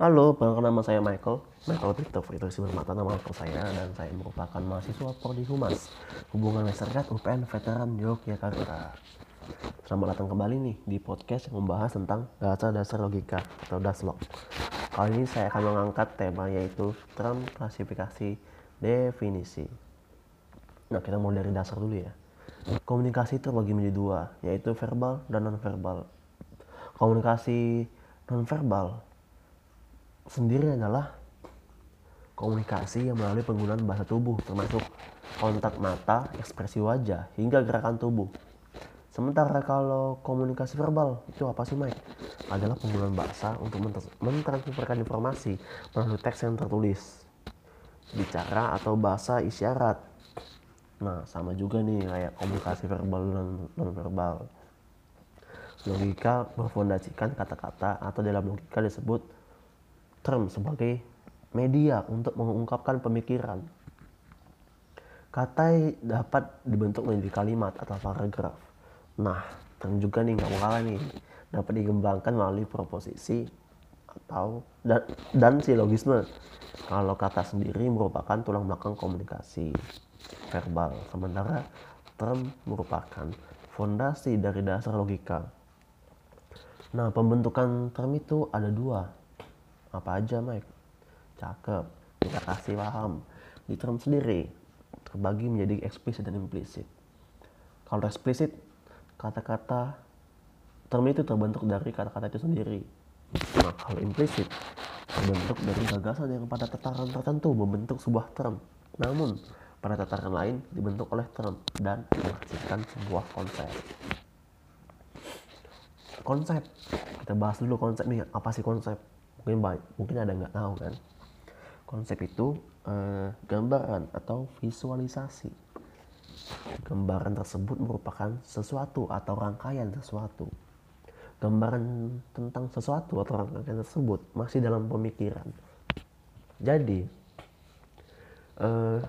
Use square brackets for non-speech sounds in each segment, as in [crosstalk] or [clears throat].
Halo, perkenalkan nama saya Michael. Michael Victor Fritri Bermata nama aku saya dan saya merupakan mahasiswa Prodi Humas Hubungan Masyarakat UPN Veteran Yogyakarta. Selamat datang kembali nih di podcast yang membahas tentang dasar-dasar logika atau daslog. Kali ini saya akan mengangkat tema yaitu term klasifikasi definisi. Nah, kita mulai dari dasar dulu ya. Komunikasi terbagi menjadi dua, yaitu verbal dan non-verbal. Komunikasi non-verbal sendiri adalah komunikasi yang melalui penggunaan bahasa tubuh termasuk kontak mata, ekspresi wajah, hingga gerakan tubuh. Sementara kalau komunikasi verbal itu apa sih Mike? Adalah penggunaan bahasa untuk mentransferkan informasi melalui teks yang tertulis, bicara atau bahasa isyarat. Nah sama juga nih kayak komunikasi verbal dan non verbal. Logika berfondasikan kata-kata atau dalam logika disebut term sebagai media untuk mengungkapkan pemikiran. Kata dapat dibentuk menjadi kalimat atau paragraf. Nah, term juga nih nggak kalah nih. Dapat dikembangkan melalui proposisi atau dan, dan silogisme. Kalau kata sendiri merupakan tulang belakang komunikasi verbal, sementara term merupakan fondasi dari dasar logika. Nah, pembentukan term itu ada dua, apa aja Mike? Cakep kita kasih paham. Di term sendiri terbagi menjadi eksplisit dan implisit. Kalau eksplisit kata-kata term itu terbentuk dari kata-kata itu sendiri. Nah kalau implisit terbentuk dari gagasan yang pada tataran tertentu membentuk sebuah term. Namun pada tataran lain dibentuk oleh term dan menghasilkan sebuah konsep. Konsep. Kita bahas dulu konsep nih apa sih konsep mungkin baik mungkin ada nggak tahu kan. Konsep itu eh, gambaran atau visualisasi. Gambaran tersebut merupakan sesuatu atau rangkaian sesuatu. Gambaran tentang sesuatu atau rangkaian tersebut masih dalam pemikiran. Jadi eh,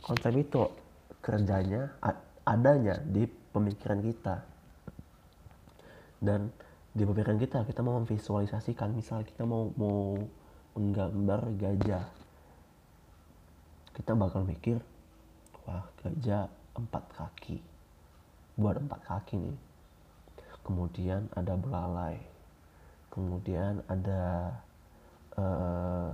konsep itu kerjanya adanya di pemikiran kita. Dan di pemikiran kita kita mau memvisualisasikan misal kita mau mau menggambar gajah kita bakal mikir wah gajah empat kaki buat empat kaki nih. Kemudian ada belalai kemudian ada uh,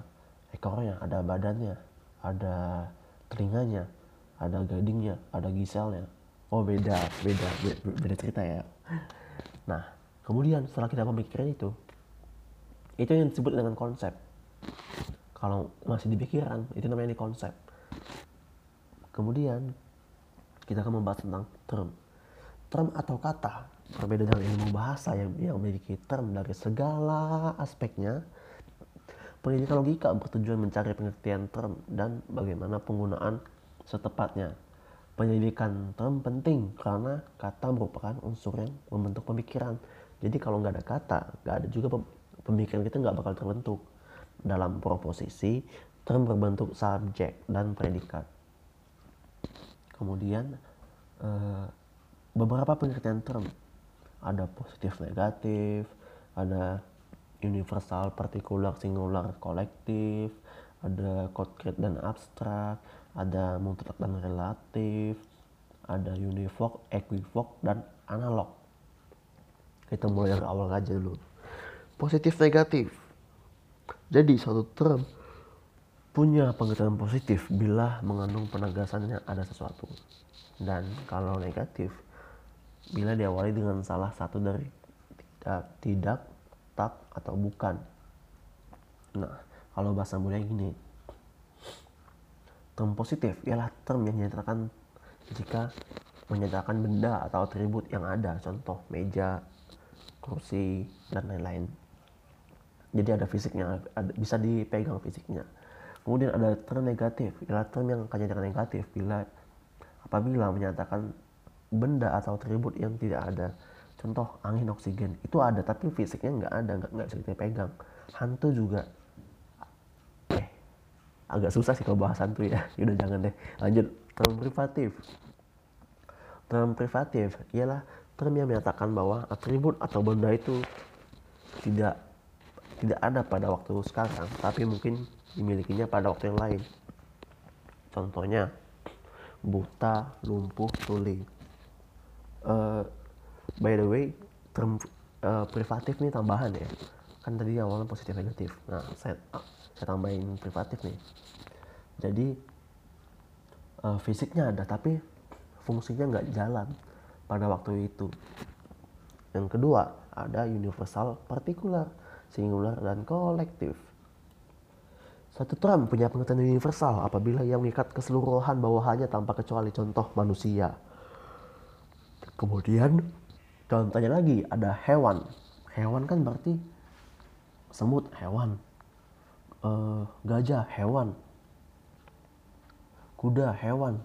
ekornya ada badannya ada telinganya ada gadingnya ada giselnya. Oh beda beda beda, beda cerita ya. Nah kemudian setelah kita pemikiran itu itu yang disebut dengan konsep. Kalau masih di pikiran itu namanya konsep. Kemudian kita akan membahas tentang term. Term atau kata berbeda dengan ilmu bahasa yang, yang memiliki term dari segala aspeknya. Pendidikan logika bertujuan mencari pengertian term dan bagaimana penggunaan setepatnya. Pendidikan term penting karena kata merupakan unsur yang membentuk pemikiran jadi kalau nggak ada kata, nggak ada juga pemikiran kita nggak bakal terbentuk. Dalam proposisi, term berbentuk subjek dan predikat. Kemudian eh, beberapa pengertian term ada positif negatif, ada universal, partikular, singular, kolektif, ada konkret dan abstrak, ada mutlak dan relatif, ada univok, equivok, dan analog kita mulai dari awal aja dulu. Positif negatif. Jadi suatu term punya pengertian positif bila mengandung penegasannya ada sesuatu. Dan kalau negatif bila diawali dengan salah satu dari tidak tidak tak atau bukan. Nah kalau bahasa mulia gini term positif ialah term yang menyatakan jika menyatakan benda atau atribut yang ada. Contoh meja kursi dan lain-lain. Jadi ada fisiknya ada, bisa dipegang fisiknya. Kemudian ada term negatif ialah term yang akan dengan negatif. Bila apabila menyatakan benda atau atribut yang tidak ada. Contoh angin oksigen itu ada tapi fisiknya nggak ada nggak nggak bisa dipegang hantu juga. Eh agak susah sih kalau bahas hantu ya. [laughs] Udah jangan deh. Lanjut. Term privatif. Term privatif ialah yang menyatakan bahwa atribut atau benda itu tidak tidak ada pada waktu sekarang, tapi mungkin dimilikinya pada waktu yang lain. Contohnya, buta, lumpuh, tuli. Uh, by the way, term uh, privatif nih tambahan ya. Kan tadi awalnya positif negatif. Nah, saya, uh, saya tambahin privatif nih. Jadi, uh, fisiknya ada, tapi fungsinya nggak jalan pada waktu itu. Yang kedua, ada universal partikular, singular, dan kolektif. Satu term punya pengertian universal apabila yang mengikat keseluruhan bawahannya tanpa kecuali contoh manusia. Kemudian contohnya lagi ada hewan. Hewan kan berarti semut hewan, uh, gajah hewan, kuda hewan.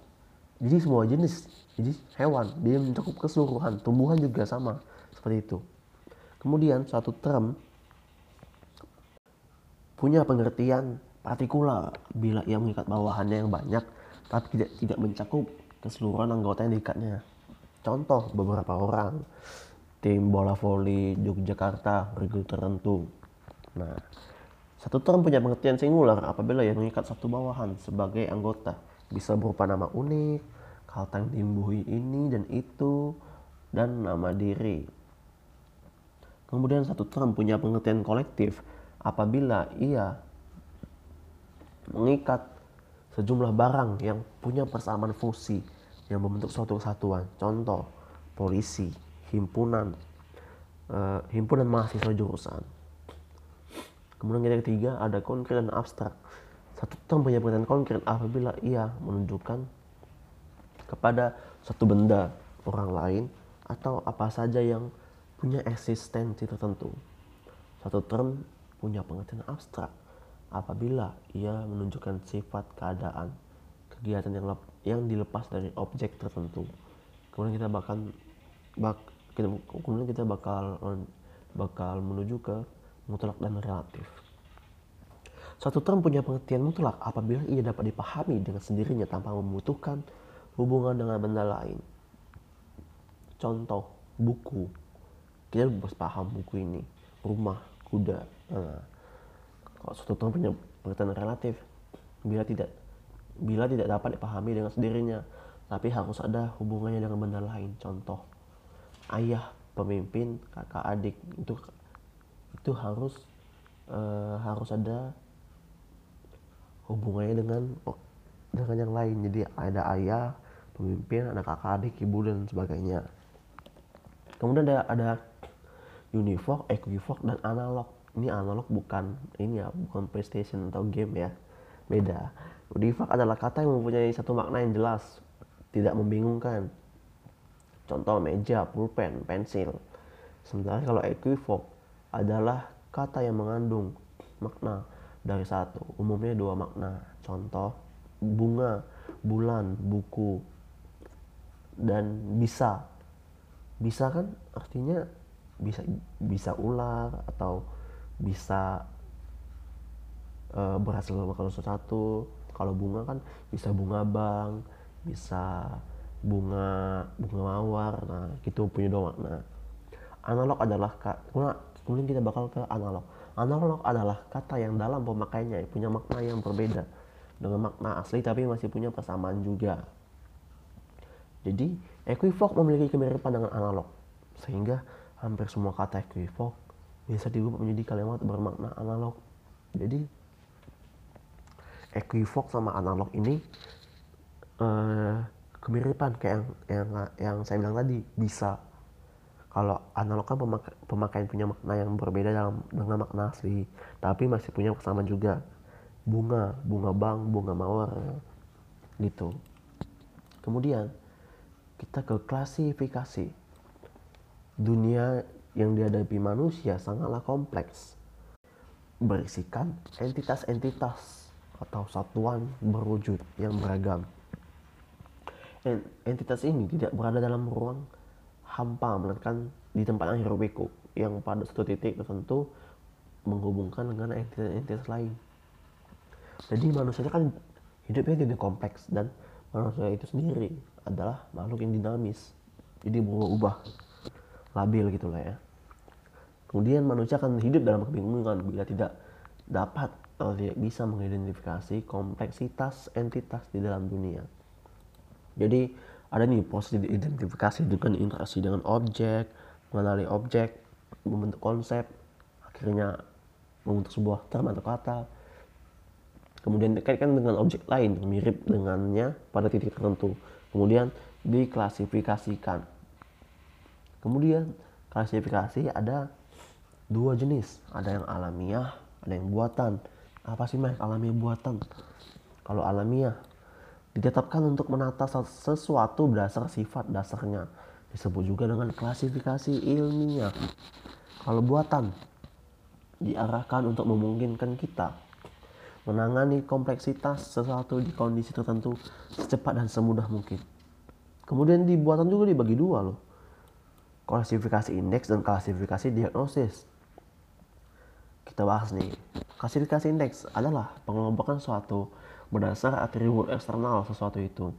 Jadi semua jenis, jadi hewan dia mencakup keseluruhan. Tumbuhan juga sama seperti itu. Kemudian suatu term punya pengertian partikular bila ia mengikat bawahannya yang banyak tapi tidak tidak mencakup keseluruhan anggota yang diikatnya. Contoh beberapa orang tim bola voli Yogyakarta regu tertentu. Nah, satu term punya pengertian singular apabila ia mengikat satu bawahan sebagai anggota. Bisa berupa nama unik, kata yang diimbuhi ini dan itu, dan nama diri. Kemudian satu term punya pengertian kolektif apabila ia mengikat sejumlah barang yang punya persamaan fungsi yang membentuk suatu kesatuan. Contoh, polisi, himpunan, uh, himpunan mahasiswa jurusan. Kemudian yang ketiga ada konkret dan abstrak. Satu term punya pengertian konkret apabila ia menunjukkan kepada satu benda, orang lain, atau apa saja yang punya eksistensi tertentu. Satu term punya pengertian abstrak apabila ia menunjukkan sifat keadaan kegiatan yang lep, yang dilepas dari objek tertentu. Kemudian kita bakal bak, kita, kemudian kita bakal bakal menuju ke mutlak dan relatif. Satu term punya pengertian mutlak apabila ia dapat dipahami dengan sendirinya tanpa membutuhkan hubungan dengan benda lain. Contoh, buku. Kita harus paham buku ini. Rumah kuda. Nah, kalau suatu term punya pengertian relatif bila tidak bila tidak dapat dipahami dengan sendirinya tapi harus ada hubungannya dengan benda lain. Contoh ayah pemimpin kakak adik itu itu harus uh, harus ada hubungannya dengan dengan yang lain. Jadi ada ayah pemimpin ada kakak adik ibu dan sebagainya kemudian ada ada univoc, equivoc dan analog. Ini analog bukan ini ya, bukan PlayStation atau game ya. Beda. Univoc adalah kata yang mempunyai satu makna yang jelas, tidak membingungkan. Contoh meja, pulpen, pensil. Sementara kalau equivoc adalah kata yang mengandung makna dari satu, umumnya dua makna. Contoh bunga, bulan, buku, dan bisa. Bisa kan artinya bisa bisa ular atau bisa uh, berhasil kalau sesuatu. Kalau bunga kan bisa bunga bang bisa bunga bunga mawar. Nah gitu punya dua makna analog adalah kemudian kita bakal ke analog. Analog adalah kata yang dalam pemakaiannya punya makna yang berbeda dengan makna asli tapi masih punya persamaan juga jadi equivoc memiliki kemiripan dengan analog sehingga hampir semua kata equivoc bisa diubah menjadi kalimat bermakna analog. Jadi equivoc sama analog ini uh, kemiripan kayak yang, yang yang saya bilang tadi bisa. Kalau analog kan pemak pemakaian punya makna yang berbeda dalam dengan makna asli tapi masih punya kesamaan juga. Bunga bunga bang bunga mawar gitu. Kemudian kita ke klasifikasi dunia yang dihadapi manusia sangatlah kompleks, berisikan entitas-entitas atau satuan berwujud yang beragam. Entitas ini tidak berada dalam ruang hampa, melainkan di tempat akhir beku yang pada satu titik tertentu menghubungkan dengan entitas-entitas lain. Jadi manusia kan hidupnya tidak kompleks dan manusia itu sendiri adalah makhluk yang dinamis. Jadi berubah labil gitu lah ya Kemudian manusia akan hidup dalam kebingungan bila tidak dapat atau tidak bisa mengidentifikasi kompleksitas entitas di dalam dunia. Jadi ada nih proses identifikasi dengan interaksi dengan objek, mengenali objek, membentuk konsep, akhirnya membentuk sebuah term atau kata, kemudian dikaitkan dengan objek lain mirip dengannya pada titik tertentu, kemudian diklasifikasikan. Kemudian klasifikasi ada dua jenis, ada yang alamiah, ada yang buatan. Apa sih mah alamiah buatan? Kalau alamiah ditetapkan untuk menata sesuatu berdasar sifat dasarnya. Disebut juga dengan klasifikasi ilmiah. Kalau buatan diarahkan untuk memungkinkan kita menangani kompleksitas sesuatu di kondisi tertentu secepat dan semudah mungkin. Kemudian di buatan juga dibagi dua loh. Klasifikasi indeks dan klasifikasi diagnosis. Kita bahas nih. Klasifikasi indeks adalah pengelompokan suatu berdasar atribut eksternal sesuatu itu.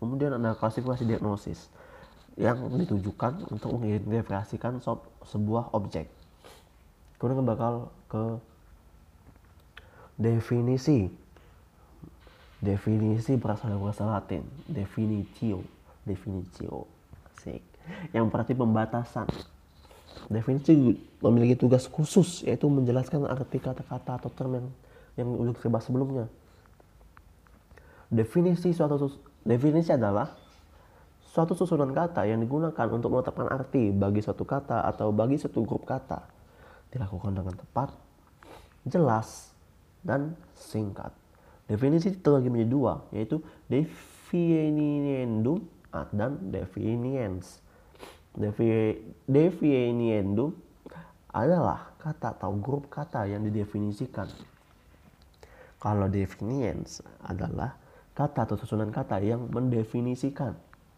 Kemudian ada klasifikasi diagnosis yang ditujukan untuk mengidentifikasikan sebuah objek. Kemudian bakal ke definisi. Definisi berasal dari bahasa Latin, definitio, definitio, asik. Yang berarti pembatasan. Definisi memiliki tugas khusus yaitu menjelaskan arti kata-kata atau term yang yang udah dibahas sebelumnya. Definisi suatu definisi adalah suatu susunan kata yang digunakan untuk menetapkan arti bagi suatu kata atau bagi suatu grup kata. Dilakukan dengan tepat, jelas, dan singkat. Definisi terbagi menjadi dua, yaitu definiendum dan definiens. Definiendum adalah kata atau grup kata yang didefinisikan. Kalau definiens adalah kata atau susunan kata yang mendefinisikan.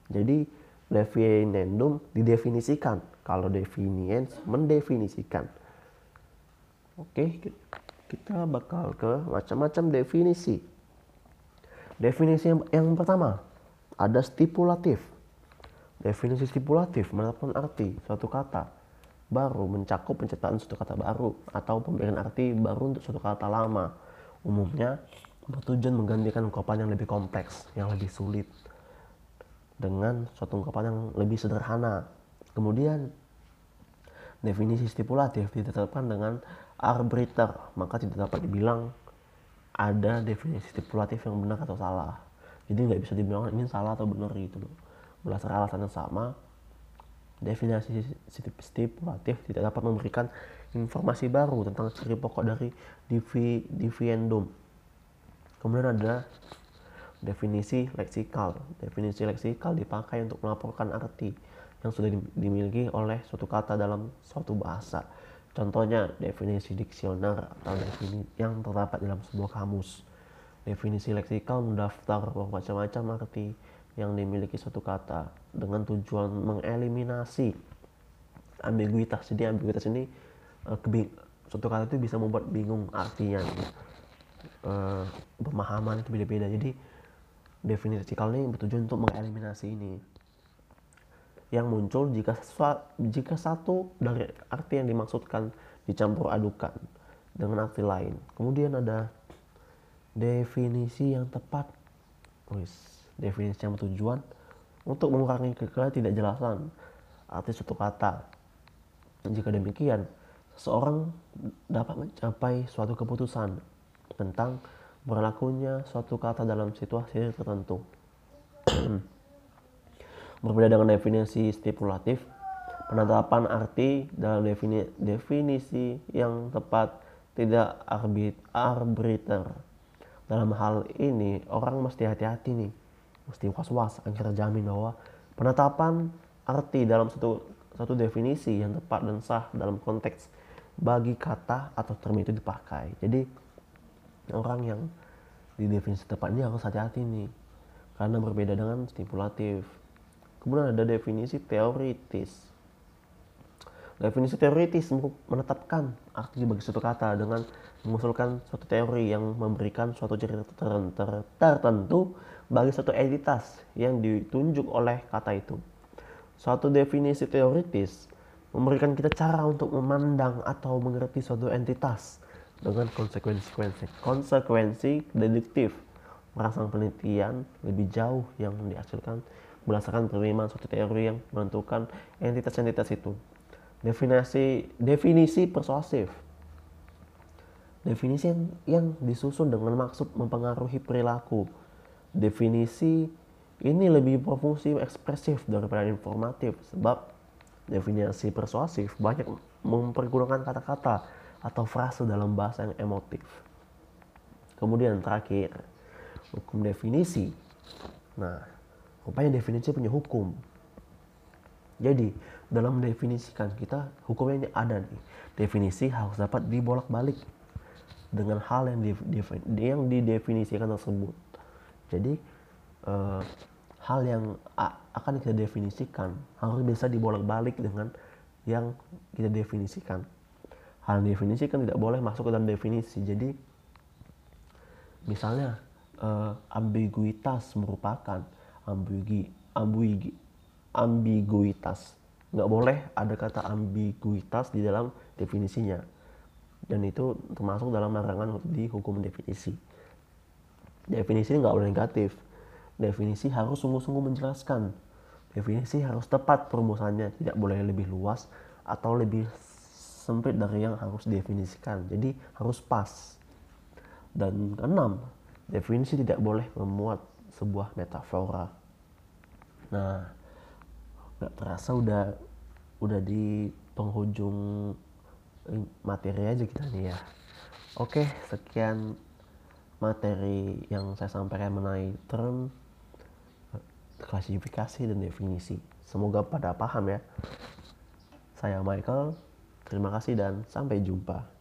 Jadi definendum didefinisikan, kalau definiens mendefinisikan. Oke, kita bakal ke macam-macam definisi. Definisi yang, yang pertama ada stipulatif. Definisi stipulatif menetapkan arti suatu kata baru mencakup penciptaan suatu kata baru atau pemberian arti baru untuk suatu kata lama. Umumnya bertujuan menggantikan ungkapan yang lebih kompleks, yang lebih sulit dengan suatu ungkapan yang lebih sederhana. Kemudian definisi stipulatif ditetapkan dengan arbiter, maka tidak dapat dibilang ada definisi stipulatif yang benar atau salah. Jadi nggak bisa dibilang ini salah atau benar gitu loh. Berdasarkan alasan yang sama, definisi stipulatif tidak dapat memberikan informasi baru tentang ciri pokok dari diviendum Kemudian ada definisi leksikal. Definisi leksikal dipakai untuk melaporkan arti yang sudah dimiliki oleh suatu kata dalam suatu bahasa. Contohnya definisi diksioner atau definisi yang terdapat dalam sebuah kamus. Definisi leksikal mendaftar macam-macam arti yang dimiliki suatu kata dengan tujuan mengeliminasi ambiguitas. Jadi ambiguitas ini eh, suatu kata itu bisa membuat bingung artinya uh, pemahaman itu beda-beda jadi definisi kalau ini bertujuan untuk mengeliminasi ini yang muncul jika jika satu dari arti yang dimaksudkan dicampur adukan dengan arti lain. Kemudian ada definisi yang tepat. Wis, definisi yang bertujuan untuk mengurangi kekeliruan tidak jelasan arti suatu kata. Jika demikian seseorang dapat mencapai suatu keputusan tentang berlakunya suatu kata dalam situasi tertentu. [clears throat] Berbeda dengan definisi stipulatif, penetapan arti dalam defini, definisi yang tepat tidak arbit, arbiter. Dalam hal ini, orang mesti hati-hati nih, mesti was-was agar jamin bahwa penetapan arti dalam satu satu definisi yang tepat dan sah dalam konteks bagi kata atau term itu dipakai. Jadi orang yang di definisi tepat ini harus hati-hati nih karena berbeda dengan stipulatif kemudian ada definisi teoritis definisi teoritis menetapkan arti bagi suatu kata dengan mengusulkan suatu teori yang memberikan suatu ciri tertentu bagi suatu entitas yang ditunjuk oleh kata itu. Suatu definisi teoritis memberikan kita cara untuk memandang atau mengerti suatu entitas dengan konsekuensi konsekuensi deduktif merangsang penelitian lebih jauh yang dihasilkan berdasarkan penerimaan suatu teori yang menentukan entitas-entitas itu. Definisi definisi persuasif. Definisi yang, yang disusun dengan maksud mempengaruhi perilaku. Definisi ini lebih berfungsi ekspresif daripada informatif sebab definisi persuasif banyak mempergunakan kata-kata atau frase dalam bahasa yang emotif. Kemudian terakhir, hukum definisi. Nah, rupanya definisi punya hukum. Jadi, dalam mendefinisikan kita, hukumnya ini ada nih. Definisi harus dapat dibolak-balik dengan hal yang, di, yang didefinisikan tersebut. Jadi, eh, hal yang akan kita definisikan harus bisa dibolak-balik dengan yang kita definisikan hal definisi kan tidak boleh masuk ke dalam definisi jadi misalnya uh, ambiguitas merupakan ambigi ambigi ambiguitas. Nggak boleh ada kata ambiguitas di dalam definisinya. Dan itu termasuk dalam larangan di hukum definisi. Definisi nggak boleh negatif. Definisi harus sungguh-sungguh menjelaskan. Definisi harus tepat perumusannya. Tidak boleh lebih luas atau lebih sempit dari yang harus definisikan. Jadi harus pas. Dan keenam, definisi tidak boleh memuat sebuah metafora. Nah, nggak terasa udah udah di penghujung materi aja kita nih ya. Oke, sekian materi yang saya sampaikan mengenai term klasifikasi dan definisi. Semoga pada paham ya. Saya Michael Terima kasih dan sampai jumpa.